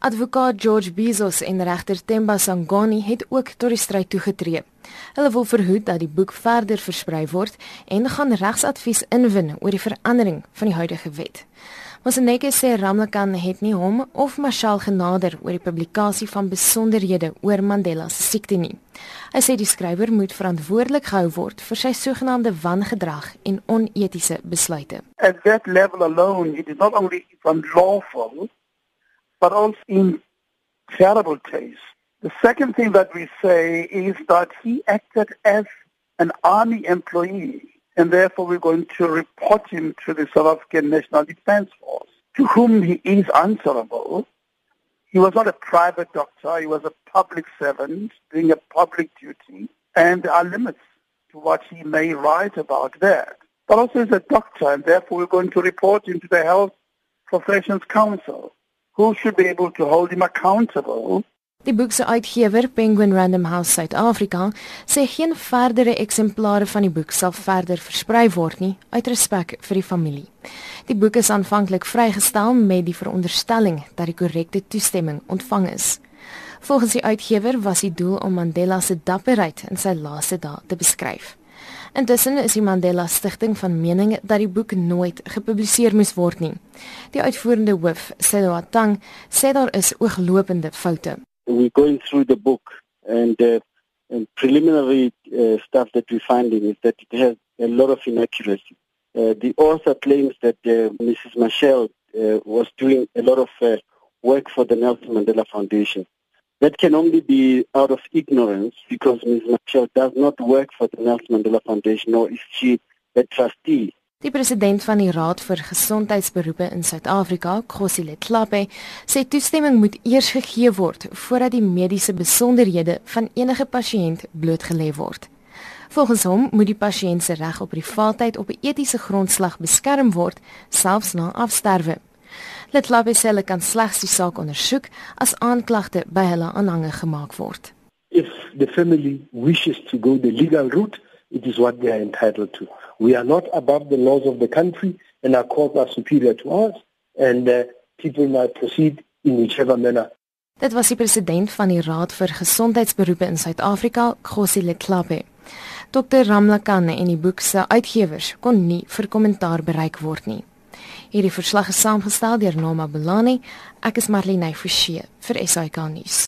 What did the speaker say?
Advokaat George Bezos en regter Themba Sangoni het ook tot die stryd toegetree. Hulle wil verhoed dat die boek verder versprei word en gaan regsadvies inwin oor die verandering van die huidige wet. Moseneke sê Ramlakan het nie hom of Mashal genader oor die publikasie van besonderhede oor Mandela se siekte nie. Hy sê die skrywer moet verantwoordelik gehou word vir sy sogenaamde wangedrag en onetiese besluite. At that level alone it is not only unlawful but also in terrible taste. The second thing that we say is that he acted as an army employee and therefore we're going to report him to the South African National Defence Force, to whom he is answerable. He was not a private doctor, he was a public servant doing a public duty, and there are limits to what he may write about there. But also he's a doctor, and therefore we're going to report him to the Health Professions Council. Who should be able to hold him accountable. Die boek se uitgewer, Penguin Random House Suid-Afrika, sê geen verdere eksemplare van die boek sal verder versprei word nie uit respek vir die familie. Die boek is aanvanklik vrygestel met die veronderstelling dat die korrekte toestemming ontvang is. Volgens die uitgewer was die doel om Mandela se dapperheid in sy laaste dae te beskryf. Intussen is die Mandela Stichting van mening dat die boek nooit gepubliseer moes word nie. Die uitvoerende hoof, Selo Atang, sê daar is ooglopende foute. We going through the book and uh, and preliminary uh, stuff that we finding is that it has a lot of inaccuracy. Uh, the author claims that uh, Mrs. Michelle uh, was doing a lot of uh, work for the Nelson Mandela Foundation. That can only be out of ignorance because Ms. Mitchell does not work for the Nelson Mandela Foundation nor is she a trustee. Die president van die Raad vir Gesondheidsberoepe in Suid-Afrika, Khosile Tlhape, sê toestemming moet eers gegee word voordat die mediese besonderhede van enige pasiënt blootgelê word. Volgens hom moet die pasiënt se reg op privaatheid op 'n etiese grondslag beskerm word, selfs na afsterwe. Litlabe selle kan slegs die saak ondersoek as aanklagte by hulle aanhange gemaak word. If the family wishes to go the legal route, it is what they are entitled to. We are not above the laws of the country and our courts are superior to us and uh, people might proceed in whichever manner. Dit was die president van die Raad vir Gesondheidsberoepe in Suid-Afrika, Khosi Leklape. Dr Ramlakane en die boek se uitgewers kon nie vir kommentaar bereik word nie. Hierdie verslag is saamgestel deur Noma Belani. Ek is Marlene Forsie vir SAK nuus.